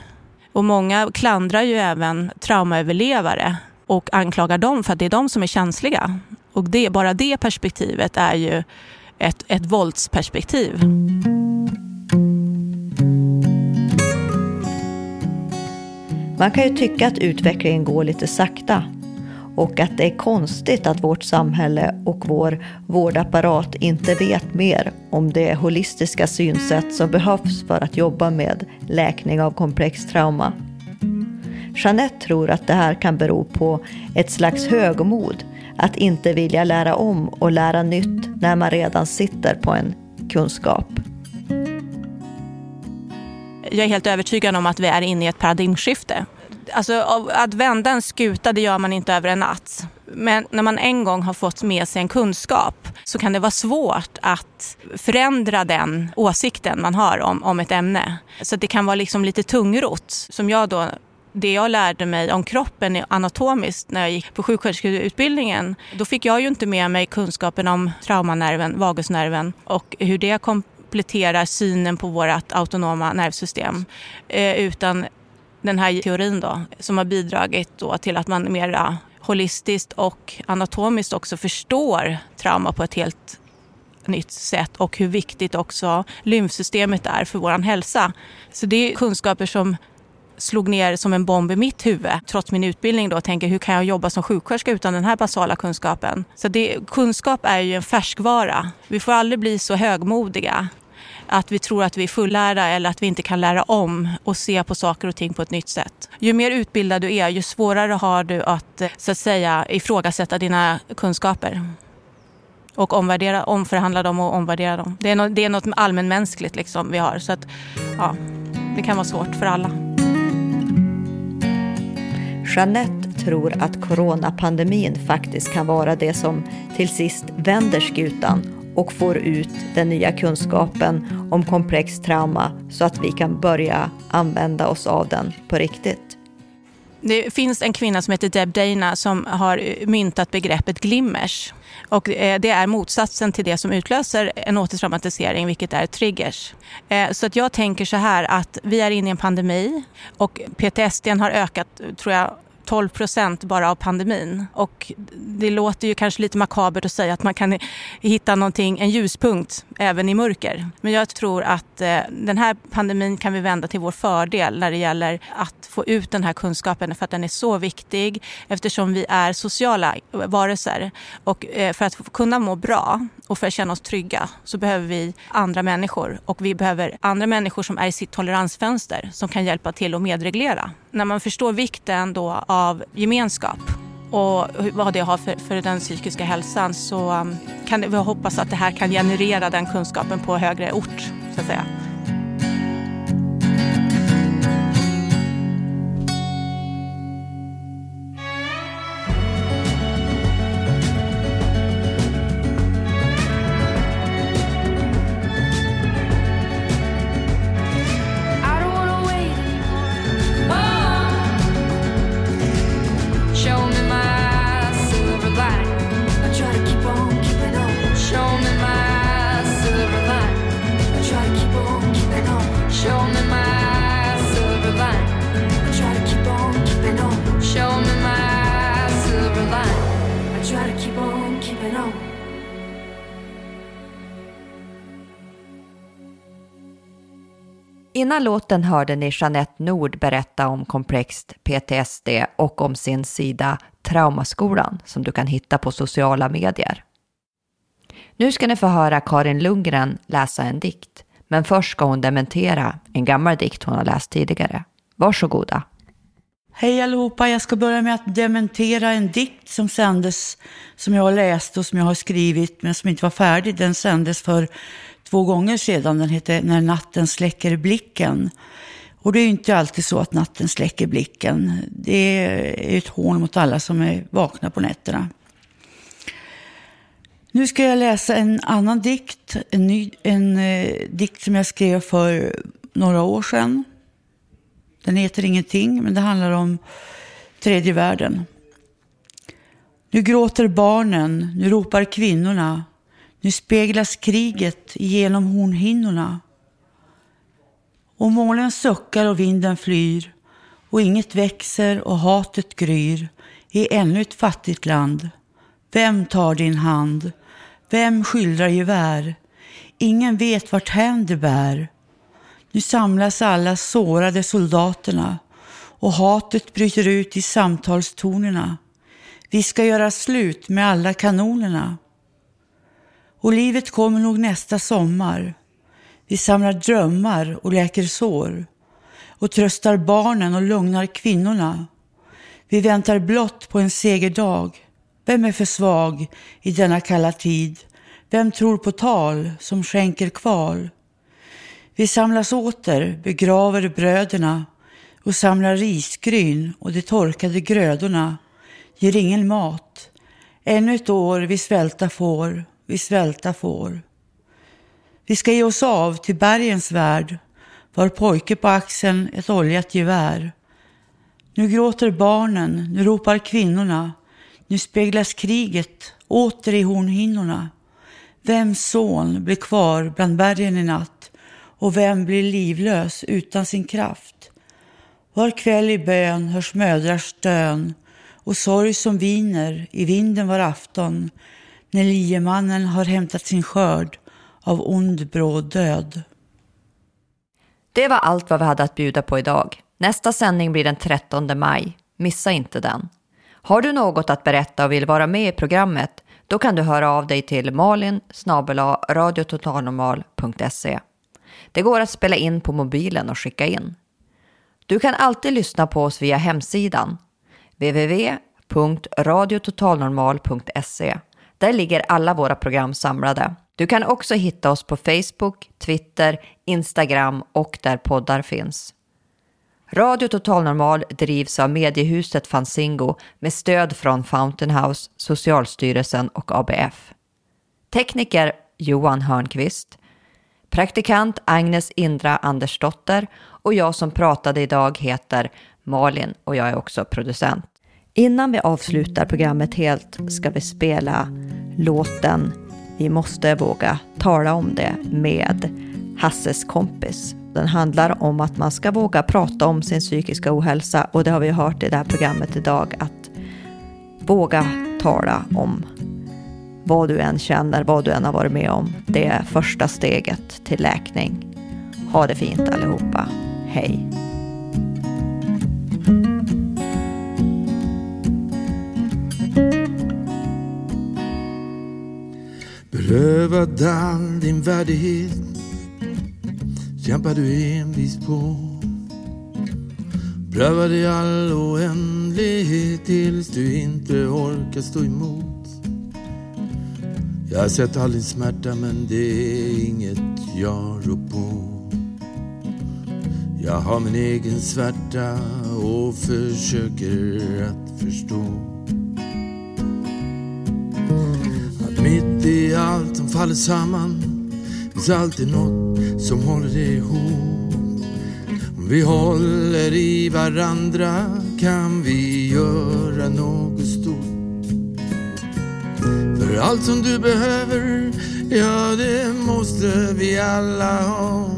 Och många klandrar ju även traumaöverlevare och anklagar dem för att det är de som är känsliga. Och det, bara det perspektivet är ju ett, ett våldsperspektiv. Man kan ju tycka att utvecklingen går lite sakta och att det är konstigt att vårt samhälle och vår vårdapparat inte vet mer om det holistiska synsätt som behövs för att jobba med läkning av komplext trauma. Jeanette tror att det här kan bero på ett slags högmod, att inte vilja lära om och lära nytt när man redan sitter på en kunskap. Jag är helt övertygad om att vi är inne i ett paradigmskifte. Alltså, att vända en skuta det gör man inte över en natt. Men när man en gång har fått med sig en kunskap så kan det vara svårt att förändra den åsikten man har om, om ett ämne. Så det kan vara liksom lite tungrot som jag då det jag lärde mig om kroppen anatomiskt när jag gick på sjuksköterskeutbildningen, då fick jag ju inte med mig kunskapen om traumanerven, vagusnerven och hur det kompletterar synen på vårt autonoma nervsystem. Eh, utan den här teorin då, som har bidragit då till att man mera eh, holistiskt och anatomiskt också förstår trauma på ett helt nytt sätt och hur viktigt också lymfsystemet är för vår hälsa. Så det är kunskaper som slog ner som en bomb i mitt huvud trots min utbildning då och tänker hur kan jag jobba som sjuksköterska utan den här basala kunskapen? Så det, kunskap är ju en färskvara. Vi får aldrig bli så högmodiga att vi tror att vi är fullärda eller att vi inte kan lära om och se på saker och ting på ett nytt sätt. Ju mer utbildad du är, ju svårare har du att, eh, så att säga, ifrågasätta dina kunskaper. Och omvärdera, omförhandla dem och omvärdera dem. Det är något, det är något allmänmänskligt liksom vi har. Så att, ja, det kan vara svårt för alla. Jeanette tror att coronapandemin faktiskt kan vara det som till sist vänder skutan och får ut den nya kunskapen om komplext trauma så att vi kan börja använda oss av den på riktigt. Det finns en kvinna som heter Deb Dana som har myntat begreppet glimmers. Och eh, det är motsatsen till det som utlöser en återtraumatisering, vilket är triggers. Eh, så att jag tänker så här att vi är inne i en pandemi och PTSD har ökat, tror jag, 12 procent bara av pandemin. Och det låter ju kanske lite makabert att säga att man kan hitta någonting, en ljuspunkt även i mörker. Men jag tror att eh, den här pandemin kan vi vända till vår fördel när det gäller att få ut den här kunskapen för att den är så viktig eftersom vi är sociala varelser. Och eh, för att kunna må bra och för att känna oss trygga så behöver vi andra människor och vi behöver andra människor som är i sitt toleransfönster som kan hjälpa till att medreglera. När man förstår vikten då av gemenskap och vad det har för, för den psykiska hälsan så um, kan vi hoppas att det här kan generera den kunskapen på högre ort så att säga. Innan låten hörde ni Jeanette Nord berätta om komplext PTSD och om sin sida Traumaskolan som du kan hitta på sociala medier. Nu ska ni få höra Karin Lundgren läsa en dikt, men först ska hon dementera en gammal dikt hon har läst tidigare. Varsågoda. Hej allihopa, jag ska börja med att dementera en dikt som sändes, som jag har läst och som jag har skrivit men som inte var färdig. Den sändes för två gånger sedan. Den heter När natten släcker blicken. Och det är ju inte alltid så att natten släcker blicken. Det är ett hån mot alla som är vakna på nätterna. Nu ska jag läsa en annan dikt, en, ny, en eh, dikt som jag skrev för några år sedan. Den heter ingenting, men det handlar om tredje världen. Nu gråter barnen, nu ropar kvinnorna. Nu speglas kriget genom hornhinnorna. Och målen suckar och vinden flyr. Och inget växer och hatet gryr i ännu ett fattigt land. Vem tar din hand? Vem skildrar gevär? Ingen vet vart hän det bär. Nu samlas alla sårade soldaterna och hatet bryter ut i samtalstonerna. Vi ska göra slut med alla kanonerna. Och livet kommer nog nästa sommar. Vi samlar drömmar och läker sår och tröstar barnen och lugnar kvinnorna. Vi väntar blott på en segerdag. Vem är för svag i denna kalla tid? Vem tror på tal som skänker kval? Vi samlas åter, begraver bröderna och samlar risgryn och de torkade grödorna. Ger ingen mat. Ännu ett år vi svälta får, vi svälta får. Vi ska ge oss av till bergens värld, var pojke på axeln ett oljat gevär. Nu gråter barnen, nu ropar kvinnorna, nu speglas kriget åter i hornhinnorna. Vems son blir kvar bland bergen i natt och vem blir livlös utan sin kraft? Var kväll i bön hörs mödrars stön och sorg som viner i vinden var afton när liemannen har hämtat sin skörd av ond bråd död. Det var allt vad vi hade att bjuda på idag. Nästa sändning blir den 13 maj. Missa inte den. Har du något att berätta och vill vara med i programmet, då kan du höra av dig till malin radiototalnormal.se. Det går att spela in på mobilen och skicka in. Du kan alltid lyssna på oss via hemsidan www.radiototalnormal.se. Där ligger alla våra program samlade. Du kan också hitta oss på Facebook, Twitter, Instagram och där poddar finns. Radio Total Normal drivs av mediehuset Fanzingo med stöd från Fountain House, Socialstyrelsen och ABF. Tekniker Johan Hörnqvist. Praktikant Agnes Indra Andersdotter och jag som pratade idag heter Malin och jag är också producent. Innan vi avslutar programmet helt ska vi spela låten Vi måste våga tala om det med Hasses kompis. Den handlar om att man ska våga prata om sin psykiska ohälsa och det har vi hört i det här programmet idag att våga tala om vad du än känner, vad du än har varit med om. Det är första steget till läkning. Ha det fint allihopa. Hej! Berövad all din värdighet kämpar du envist på. Prövad i all oändlighet tills du inte orkar stå emot. Jag har sett all din smärta men det är inget jag rår på. Jag har min egen svärta och försöker att förstå. I allt som faller samman finns alltid något som håller det ihop. Om vi håller i varandra kan vi göra något stort. För allt som du behöver, ja det måste vi alla ha.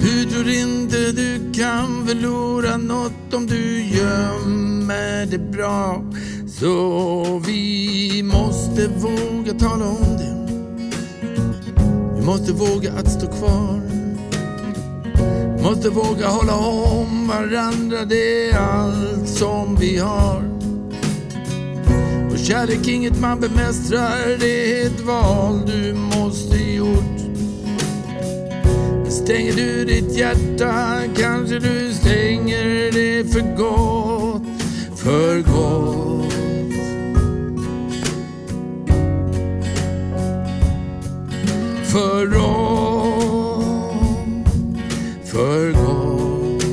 Du tror inte du kan förlora något om du gömmer det bra. Så vi måste våga tala om det. Vi måste våga att stå kvar. Måste våga hålla om varandra, det är allt som vi har. Och kärlek inget man bemästrar, det är ett val du måste gjort. Stänger du ditt hjärta kanske du stänger det för gott, för gott. För om, för gott.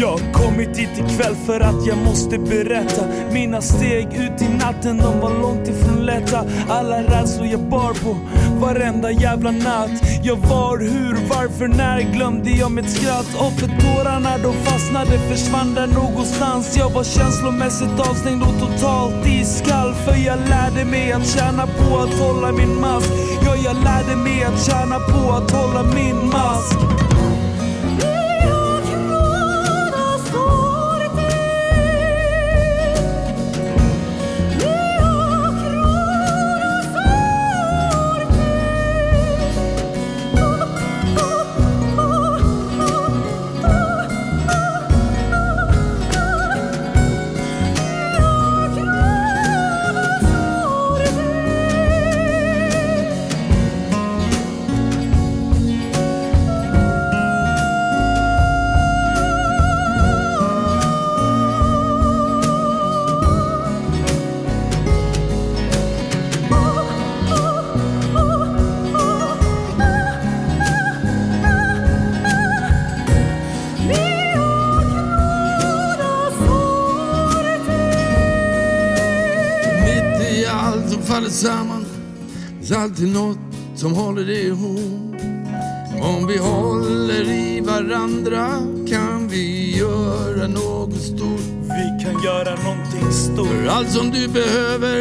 Jag har kommit hit ikväll för att jag måste berätta Mina steg ut i natten, de var långt ifrån lätta Alla rädslor jag bar på varenda jävla natt. Jag var, hur, varför, när glömde jag mitt skratt? Och för tårarna de fastnade försvann där någonstans. Jag var känslomässigt avstängd och totalt iskall För jag lärde mig att tjäna på att hålla min mask. Ja, jag lärde mig att tjäna på att hålla min mask. Alltid något som håller det ihop. Om vi håller i varandra kan vi göra något stort. Vi kan göra någonting stort. För allt som du behöver,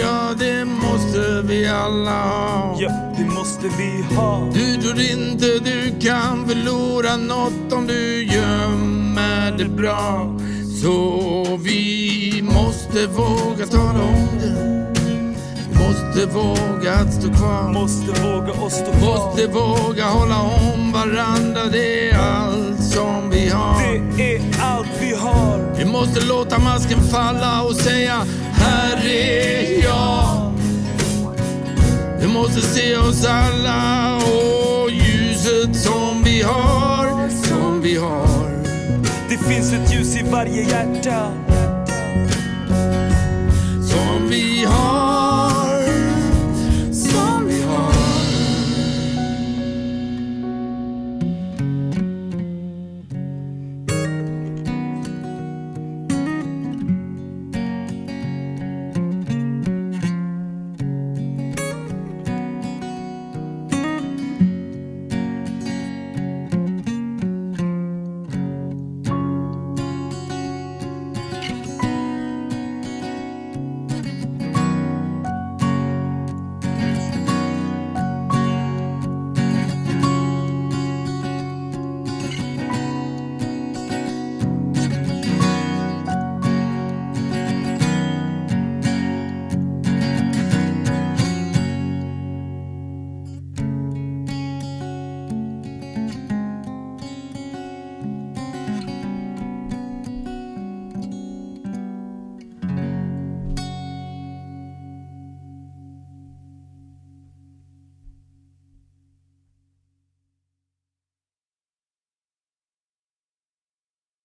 ja det måste vi alla ha. Ja, det måste vi ha. Du tror inte du kan förlora något om du gömmer det bra. Så vi måste våga tala om det. Måste våga att stå kvar. Måste våga att stå kvar. Måste våga hålla om varandra. Det är allt som vi har. Det är allt vi har. Vi måste låta masken falla och säga här är jag. Vi måste se oss alla och ljuset som vi har, som vi har. Det finns ett ljus i varje hjärta.